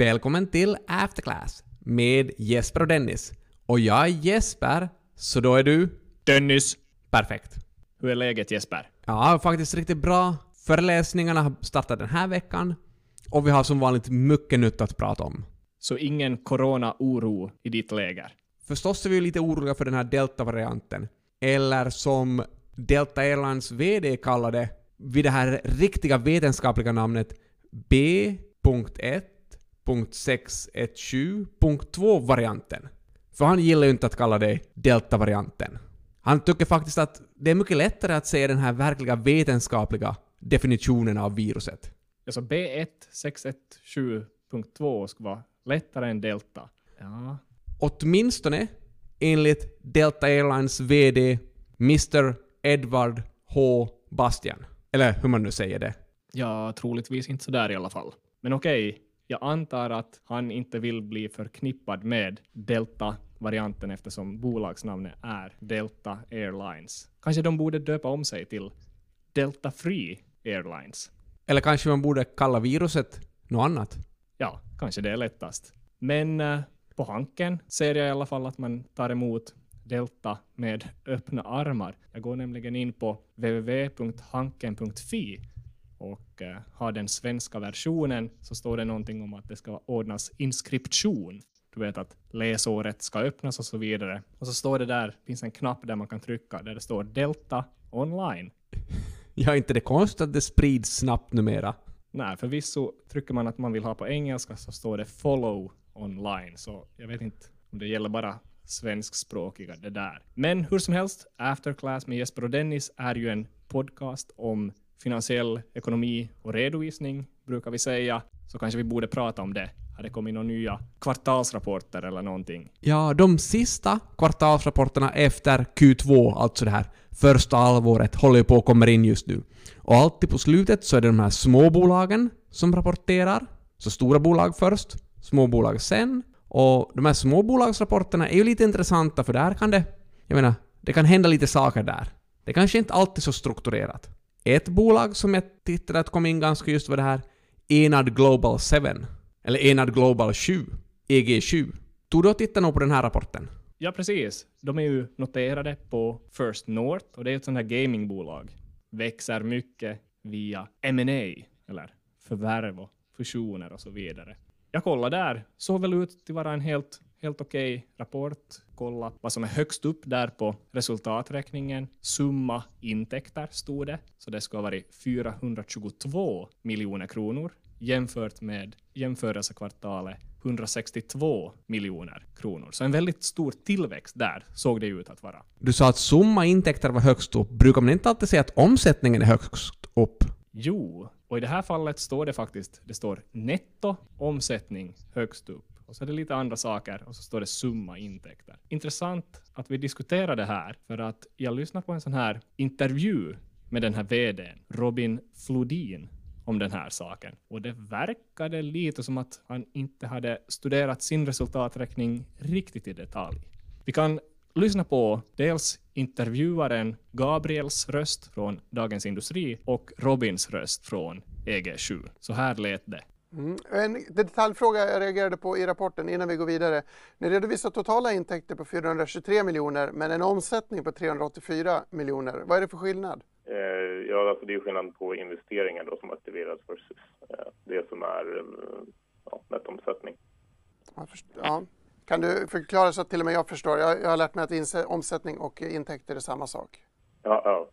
Välkommen till Afterclass med Jesper och Dennis. Och jag är Jesper, så då är du... Dennis! Perfekt. Hur är läget Jesper? Ja, faktiskt riktigt bra. Föreläsningarna har startat den här veckan och vi har som vanligt mycket nytt att prata om. Så ingen corona-oro i ditt läger? Förstås är vi lite oroliga för den här delta-varianten. Eller som Delta Airlines VD kallade vid det här riktiga vetenskapliga namnet B.1.617.2-varianten. För han gillar ju inte att kalla det delta-varianten. Han tycker faktiskt att det är mycket lättare att säga den här verkliga vetenskapliga definitionen av viruset. Alltså B1617.2 ska vara lättare än delta. Ja. Åtminstone enligt Delta Airlines VD Mr. Edward H. Bastian. Eller hur man nu säger det. Ja, troligtvis inte sådär i alla fall. Men okej, jag antar att han inte vill bli förknippad med Delta-varianten eftersom bolagsnamnet är Delta Airlines. Kanske de borde döpa om sig till Delta Free Airlines. Eller kanske man borde kalla viruset något annat. Ja, kanske det är lättast. Men eh, på Hanken ser jag i alla fall att man tar emot Delta med öppna armar. Jag går nämligen in på www.hanken.fi och eh, har den svenska versionen så står det någonting om att det ska ordnas inskription. Du vet att läsåret ska öppnas och så vidare. Och så står det där, finns en knapp där man kan trycka där det står Delta online. Ja, inte det konstigt att det sprids snabbt numera. Nej, förvisso trycker man att man vill ha på engelska så står det follow online. Så jag vet inte om det gäller bara svenskspråkiga det där. Men hur som helst, Afterclass med Jesper och Dennis är ju en podcast om finansiell ekonomi och redovisning, brukar vi säga. Så kanske vi borde prata om det. Har det kommit några nya kvartalsrapporter eller någonting? Ja, de sista kvartalsrapporterna efter Q2, alltså det här första halvåret, håller ju på att komma in just nu. Och alltid på slutet så är det de här småbolagen som rapporterar. Så stora bolag först, småbolag sen. Och de här småbolagsrapporterna är ju lite intressanta för där kan det, jag menar, det kan hända lite saker där. Det kanske inte alltid är så strukturerat. Ett bolag som jag tittade att kom in ganska just var det här Enad Global 7. Eller Enad Global 7. EG7. Tog du och tittade nog på den här rapporten? Ja, precis. De är ju noterade på First North och det är ett sånt här gamingbolag. Växer mycket via M&A eller förvärv och fusioner och så vidare. Jag kollade där, såg väl ut till vara en helt, helt okej okay rapport. Kolla vad som är högst upp där på resultaträkningen. Summa intäkter stod det, så det ska ha varit 422 miljoner kronor jämfört med jämförelsekvartalet 162 miljoner kronor. Så en väldigt stor tillväxt där såg det ut att vara. Du sa att summa intäkter var högst upp. Brukar man inte alltid säga att omsättningen är högst upp? Jo, och i det här fallet står det faktiskt, det står netto omsättning högst upp. Och så är det lite andra saker och så står det summa intäkter. Intressant att vi diskuterar det här för att jag lyssnar på en sån här intervju med den här VDn, Robin Flodin, om den här saken. Och det verkade lite som att han inte hade studerat sin resultaträkning riktigt i detalj. Vi kan lyssna på dels intervjuaren Gabriels röst från Dagens Industri och Robins röst från EG7. Så här lät det. Mm. En detaljfråga jag reagerade på i rapporten innan vi går vidare. Ni redovisar totala intäkter på 423 miljoner men en omsättning på 384 miljoner. Vad är det för skillnad? Eh, ja, alltså det är skillnad på investeringar då som aktiveras versus eh, det som är eh, ja, nettomsättning. Ja. Kan du förklara så att till och med jag förstår? Jag, jag har lärt mig att omsättning och intäkter är samma sak. Ja, ja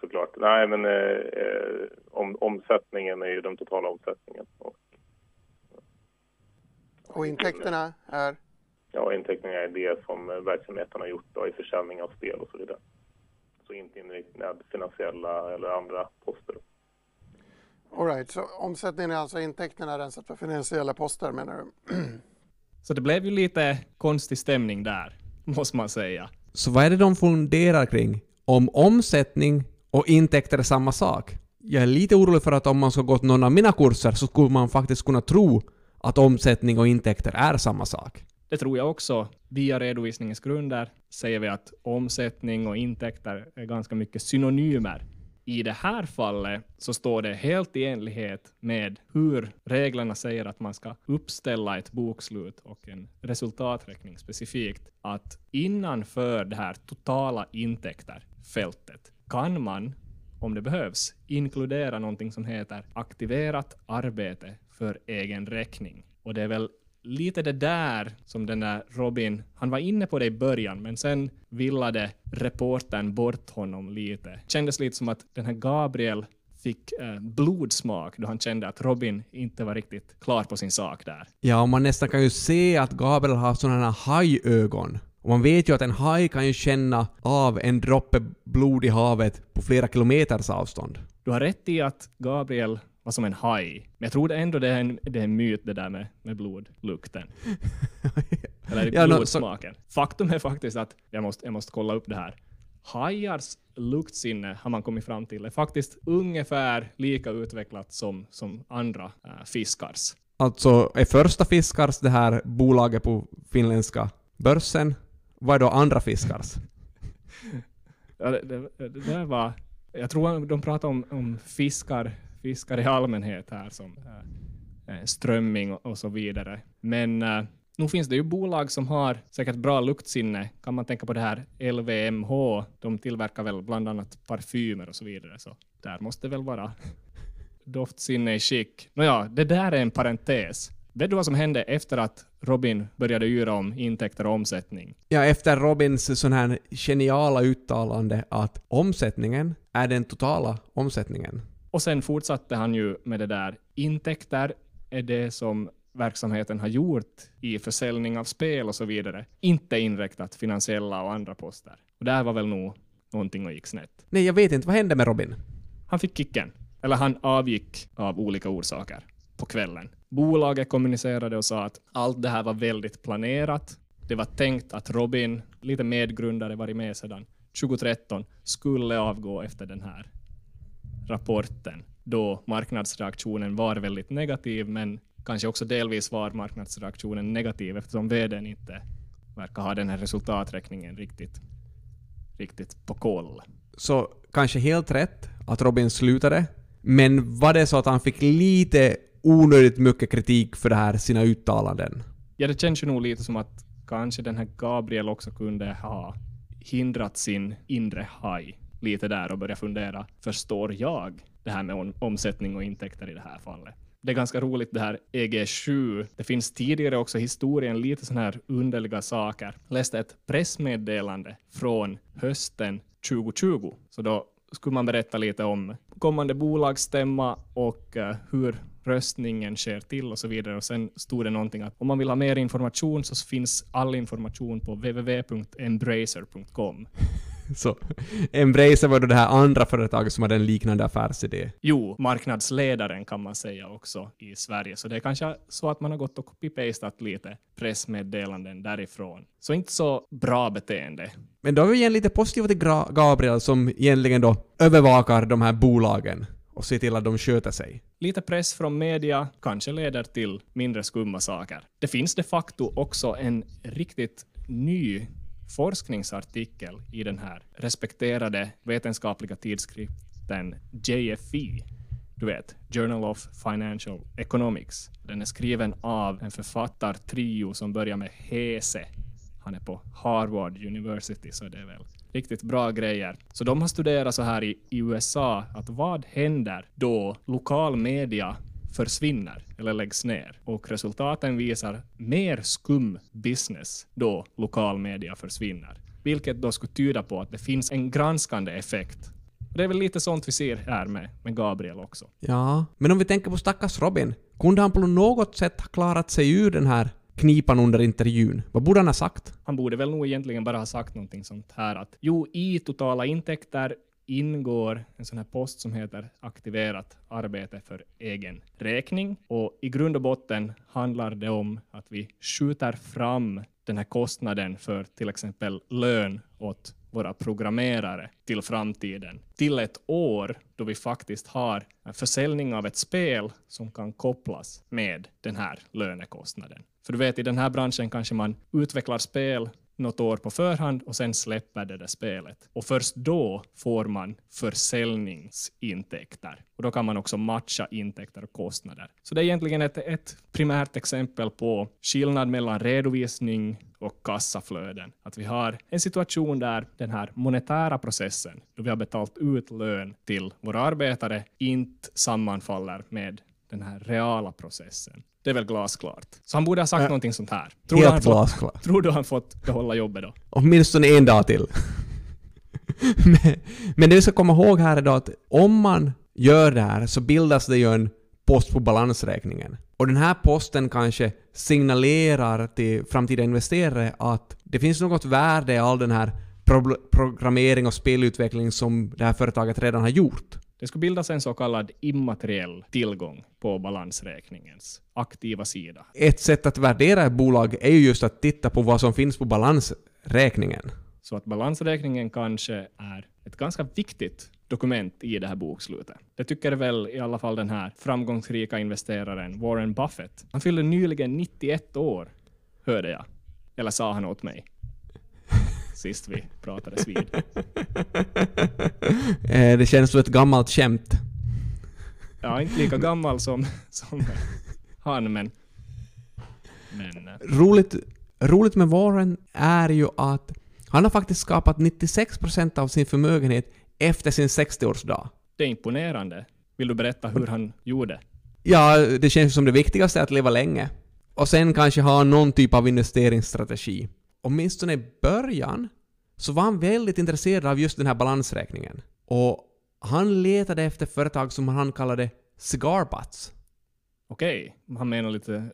såklart. Nej, men eh, om, omsättningen är ju den totala omsättningen. Och, och intäkterna är? Ja, intäkterna är det som verksamheten har gjort då, i försäljning av spel och så vidare. Så inte inriktad finansiella eller andra poster. All right, så omsättningen är alltså intäkterna rensat för finansiella poster menar du? Så det blev ju lite konstig stämning där, måste man säga. Så vad är det de funderar kring? Om omsättning och intäkter är samma sak? Jag är lite orolig för att om man ska gått någon av mina kurser så skulle man faktiskt kunna tro att omsättning och intäkter är samma sak. Det tror jag också. Via redovisningens grunder säger vi att omsättning och intäkter är ganska mycket synonymer. I det här fallet så står det helt i enlighet med hur reglerna säger att man ska uppställa ett bokslut och en resultaträkning specifikt, att innanför det här totala intäkter-fältet kan man, om det behövs, inkludera någonting som heter aktiverat arbete för egen räkning. Och det är väl lite det där som den där Robin, han var inne på det i början, men sen villade reportern bort honom lite. Kändes lite som att den här Gabriel fick eh, blodsmak då han kände att Robin inte var riktigt klar på sin sak där. Ja, och man nästan kan ju se att Gabriel har sådana här hajögon. Och man vet ju att en haj kan ju känna av en droppe blod i havet på flera kilometers avstånd. Du har rätt i att Gabriel var som en haj. Men jag tror ändå det är en, det är en myt det där med, med blodlukten. Eller Ja, no, blodsmaken. Faktum är faktiskt att, jag måste, jag måste kolla upp det här. Hajars luktsinne har man kommit fram till är faktiskt ungefär lika utvecklat som, som andra äh, fiskars. Alltså, är första Fiskars det här bolaget på finländska börsen? Vad är då andra Fiskars? Ja, det, det, det där var, jag tror de pratar om, om fiskar, fiskar i allmänhet här som äh, strömming och, och så vidare. Men eh, äh, nu finns det ju bolag som har säkert bra luktsinne. Kan man tänka på det här LVMH, de tillverkar väl bland annat parfymer och så vidare, så där måste väl vara doftsinne i skick. Nåja, det där är en parentes. Vet du vad som hände efter att Robin började yra om intäkter och omsättning? Ja, efter Robins sån här geniala uttalande att omsättningen är den totala omsättningen. Och sen fortsatte han ju med det där. Intäkter är det som verksamheten har gjort i försäljning av spel och så vidare. Inte inräknat finansiella och andra poster. Och där var väl nog någonting och gick snett. Nej, jag vet inte. Vad hände med Robin? Han fick kicken. Eller han avgick av olika orsaker på kvällen. Bolaget kommunicerade och sa att allt det här var väldigt planerat. Det var tänkt att Robin, lite medgrundare, varit med sedan 2013, skulle avgå efter den här rapporten då marknadsreaktionen var väldigt negativ, men kanske också delvis var marknadsreaktionen negativ eftersom vdn inte verkar ha den här resultaträkningen riktigt, riktigt på koll. Så kanske helt rätt att Robin slutade, men var det så att han fick lite onödigt mycket kritik för det här, sina uttalanden? Ja, det känns ju nog lite som att kanske den här Gabriel också kunde ha hindrat sin inre haj lite där och börja fundera, förstår jag det här med omsättning och intäkter i det här fallet? Det är ganska roligt det här EG7. Det finns tidigare också i historien lite sådana här underliga saker. Jag läste ett pressmeddelande från hösten 2020. Så då skulle man berätta lite om kommande bolagsstämma och eh, hur röstningen sker till och så vidare. Och sen stod det någonting att om man vill ha mer information så finns all information på www.embracer.com. Så Embracer var då det här andra företaget som hade en liknande affärsidé. Jo, marknadsledaren kan man säga också i Sverige, så det är kanske så att man har gått och copy-pastat lite pressmeddelanden därifrån. Så inte så bra beteende. Men då är vi igen lite positiva till Gra- Gabriel som egentligen då övervakar de här bolagen och ser till att de sköter sig. Lite press från media kanske leder till mindre skumma saker. Det finns de facto också en riktigt ny forskningsartikel i den här respekterade vetenskapliga tidskriften JFE. Du vet, Journal of Financial Economics. Den är skriven av en författartrio som börjar med Hese. Han är på Harvard University, så det är väl riktigt bra grejer. Så de har studerat så här i, i USA, att vad händer då lokal media försvinner eller läggs ner. Och resultaten visar mer skum business då lokal media försvinner. Vilket då skulle tyda på att det finns en granskande effekt. Det är väl lite sånt vi ser här med, med Gabriel också. Ja, men om vi tänker på stackars Robin. Kunde han på något sätt ha klarat sig ur den här knipan under intervjun? Vad borde han ha sagt? Han borde väl nog egentligen bara ha sagt någonting sånt här att jo, i totala intäkter ingår en sån här post som heter aktiverat arbete för egen räkning. Och i grund och botten handlar det om att vi skjuter fram den här kostnaden för till exempel lön åt våra programmerare till framtiden, till ett år då vi faktiskt har en försäljning av ett spel som kan kopplas med den här lönekostnaden. För du vet, i den här branschen kanske man utvecklar spel något år på förhand och sen släpper det där spelet. Och först då får man försäljningsintäkter. Och då kan man också matcha intäkter och kostnader. Så det är egentligen ett, ett primärt exempel på skillnad mellan redovisning och kassaflöden. Att vi har en situation där den här monetära processen, då vi har betalt ut lön till våra arbetare, inte sammanfaller med den här reala processen. Det är väl glasklart. Så han borde ha sagt Äh, någonting sånt här. Tror han Helt fått, glasklart. tror du han fått behålla jobbet då? Åtminstone en dag till. men, men det vi ska komma ihåg här är då att om man gör det här så bildas det ju en post på balansräkningen. Och den här posten kanske signalerar till framtida investerare att det finns något värde i all den här pro- programmering och spelutveckling som det här företaget redan har gjort. Det skulle bildas en så kallad immateriell tillgång på balansräkningens aktiva sida. Ett sätt att värdera ett bolag är ju just att titta på vad som finns på balansräkningen. Så att balansräkningen kanske är ett ganska viktigt dokument i det här bokslutet. Det tycker väl i alla fall den här framgångsrika investeraren Warren Buffett. Han fyllde nyligen 91 år, hörde jag. Eller sa han åt mig. Sist vi pratades vid. Eh, det känns som ett gammalt skämt. Är inte lika gammal som, som han, men... Men eh, roligt, roligt med Warren är ju att han har faktiskt skapat 96% av sin förmögenhet efter sin 60-årsdag. det är imponerande. Vill du berätta hur han gjorde? Ja, det känns som det viktigaste att leva länge. Och sen kanske ha någon typ av investeringsstrategi. Åtminstone i början så var han väldigt intresserad av just den här balansräkningen. Och han letade efter företag som han kallade cigar butts. Okej, han menar lite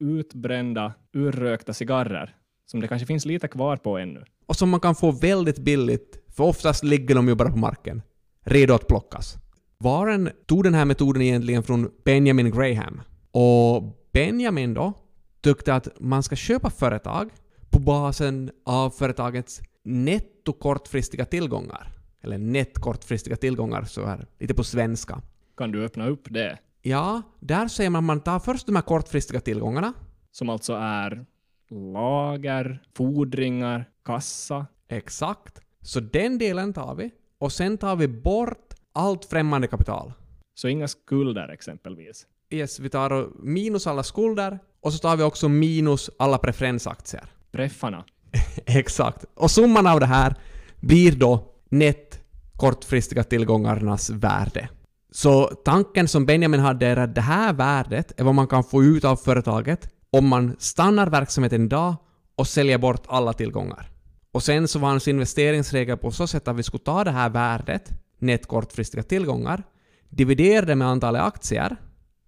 utbrända, urrökta cigarrer som det kanske finns lite kvar på ännu. och som man kan få väldigt billigt, för oftast ligger de ju bara på marken, redo att plockas. Warren tog den här metoden egentligen från Benjamin Graham. Och Benjamin då tyckte att man ska köpa företag på basen av företagets netto kortfristiga tillgångar. Eller nettkortfristiga tillgångar så här, lite på svenska. Kan du öppna upp det? Ja, där säger man att man tar först de här kortfristiga tillgångarna. Som alltså är lager, fordringar, kassa. Exakt. Så den delen tar vi. Och sen tar vi bort allt främmande kapital. Så inga skulder exempelvis. Yes, vi tar minus alla skulder och så tar vi också minus alla preferensaktier. Preffarna. Exakt. Och summan av det här blir då nett kortfristiga tillgångarnas värde. Så tanken som Benjamin hade är att det här värdet är vad man kan få ut av företaget om man stannar verksamheten idag och säljer bort alla tillgångar. Och sen så var hans investeringsregel på så sätt att vi skulle ta det här värdet, net kortfristiga tillgångar, dividera det med antalet aktier,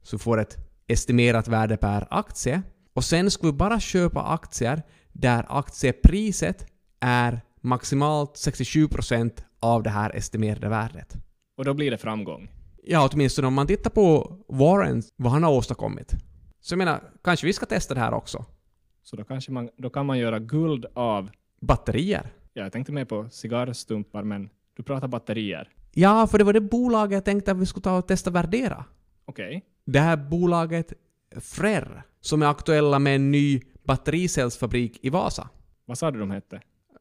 så vi får ett estimerat värde per aktie, och sen skulle vi bara köpa aktier där aktiepriset är maximalt 67% av det här estimerade värdet. Och då blir det framgång. Ja, åtminstone om man tittar på Warren, vad han har åstadkommit. Så jag menar, kanske vi ska testa det här också. Så då, kanske man, då kan man göra guld av... Batterier. Ja, jag tänkte mer på cigarrstumpar, men du pratar batterier. Ja, för det var det bolaget jag tänkte att vi skulle ta och testa värdera. Okej. Det här bolaget Frerr, som är aktuella med en ny battericellsfabrik i Vasa. Vad sa du de hette?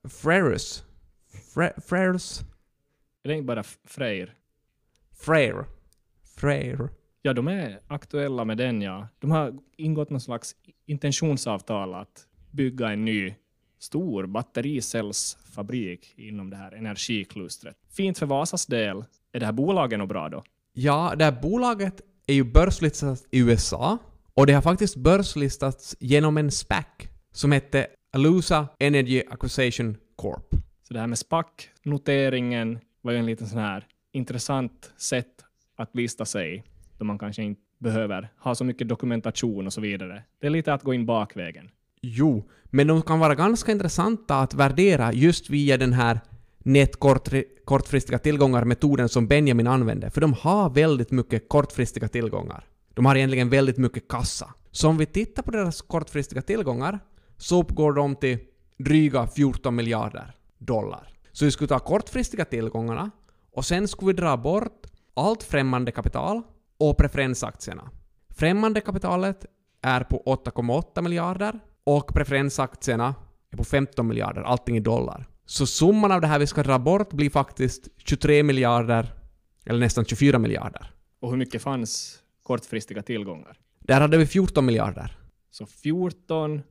Frerus. Fre- Frerus. Är det inte bara Freyr? Freyr. Freyr. Ja, de är aktuella med den, ja. De har ingått någon slags intentionsavtal att bygga en ny stor battericellsfabrik inom det här energiklustret. Fint för Vasas del. Är det här bolaget nog bra då? Ja, det här bolaget är ju börslistat i USA och det har faktiskt börslistats genom en SPAC som hette Alusa Energy Acquisition Corp. Så det här med SPAC-noteringen var ju en liten sån här intressant sätt att lista sig då man kanske inte behöver ha så mycket dokumentation och så vidare. Det är lite att gå in bakvägen. Jo, men de kan vara ganska intressanta att värdera just via den här net kortri- kortfristiga tillgångar-metoden som Benjamin använde, för de har väldigt mycket kortfristiga tillgångar. De har egentligen väldigt mycket kassa. Så om vi tittar på deras kortfristiga tillgångar så uppgår de till dryga 14 miljarder dollar. Så vi skulle ta kortfristiga tillgångarna och sen skulle vi dra bort allt främmande kapital och preferensaktierna. Främmande kapitalet är på 8,8 miljarder och preferensaktierna är på 15 miljarder, allting i dollar. Så summan av det här vi ska dra bort blir faktiskt 23 miljarder, eller nästan 24 miljarder. Och hur mycket fanns kortfristiga tillgångar? Där hade vi 14 miljarder. Så 14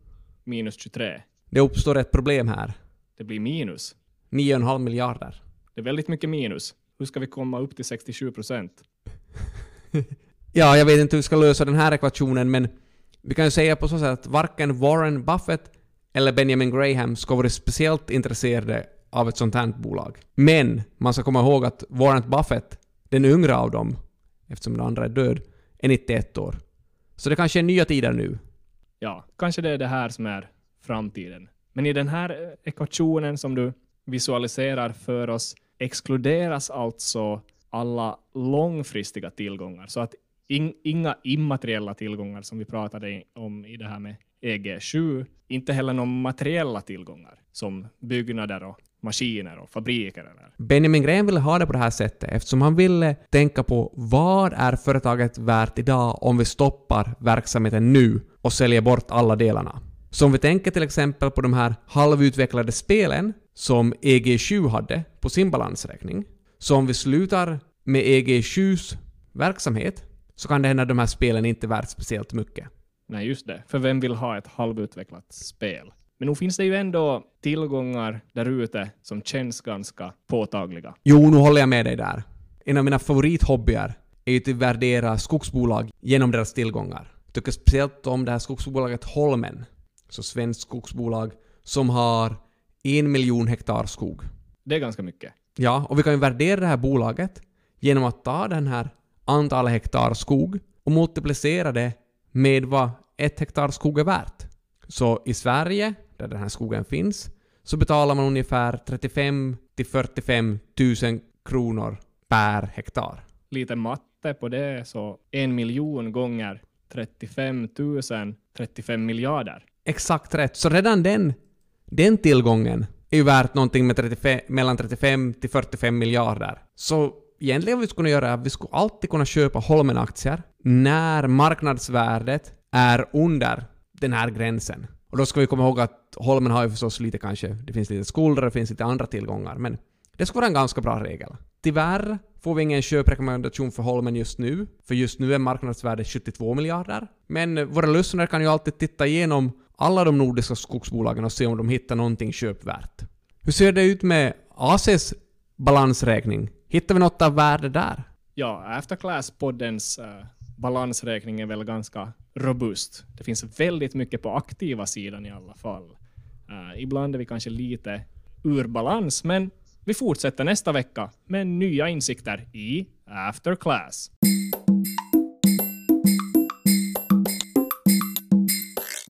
minus 23. Det uppstår ett problem här. Det blir minus. 9,5 miljarder. Det är väldigt mycket minus. Hur ska vi komma upp till 67 procent? Ja, jag vet inte hur vi ska lösa den här ekvationen, men vi kan ju säga på så sätt att varken Warren Buffett eller Benjamin Graham ska vara speciellt intresserade av ett sånt här bolag. Men man ska komma ihåg att Warren Buffett, den yngre av dem, eftersom den andra är död, är 91 år. Så det kanske är nya tider nu. Ja, kanske det är det här som är framtiden. Men i den här ekvationen som du visualiserar för oss exkluderas alltså alla långfristiga tillgångar. Så att in, inga immateriella tillgångar som vi pratade om i det här med EG7, inte heller några materiella tillgångar som byggnader och maskiner och fabriker. Eller. Benjamin Graham ville ha det på det här sättet eftersom han ville tänka på vad är företaget värt idag om vi stoppar verksamheten nu och säljer bort alla delarna. Så om vi tänker till exempel på de här halvutvecklade spelen som EG7 hade på sin balansräkning. Så om vi slutar med EG7s verksamhet så kan det hända att de här spelen inte är värt speciellt mycket. Nej, just det. För vem vill ha ett halvutvecklat spel? Men nog finns det ju ändå tillgångar där ute som känns ganska påtagliga. Jo, nu håller jag med dig där. En av mina favorithobbyer är ju att värdera skogsbolag genom deras tillgångar. Jag tycker speciellt om det här skogsbolaget Holmen, så svenskt skogsbolag, som har en miljon hektar skog. Det är ganska mycket. Ja, och vi kan ju värdera det här bolaget genom att ta den här antalet hektar skog och multiplicera det med vad ett hektar skog är värt. Så i Sverige, där den här skogen finns, så betalar man ungefär 35 till 45 000 kronor per hektar. Lite matte på det, så en miljon gånger 35 000, 35 miljarder. Exakt rätt. Så redan den, den tillgången är ju värt någonting med 35, mellan 35 till 45 miljarder. Så egentligen vad vi skulle göra är att vi skulle alltid kunna köpa Holmen-aktier när marknadsvärdet är under den här gränsen. Och då ska vi komma ihåg att Holmen har ju förstås lite kanske, det finns lite skulder, det finns lite andra tillgångar, men det ska vara en ganska bra regel. Tyvärr får vi ingen köprekommendation för Holmen just nu, för just nu är marknadsvärdet 72 miljarder. Men våra lyssnare kan ju alltid titta igenom alla de nordiska skogsbolagen och se om de hittar någonting köpvärt. Hur ser det ut med ACs balansräkning? Hittar vi något av värde där? Ja, Afterclass-poddens uh, eh, balansräkning är väl ganska robust. Det finns väldigt mycket på aktiva sidan i alla fall. Uh, ibland är vi kanske lite ur balans, men vi fortsätter nästa vecka med nya insikter i After Class.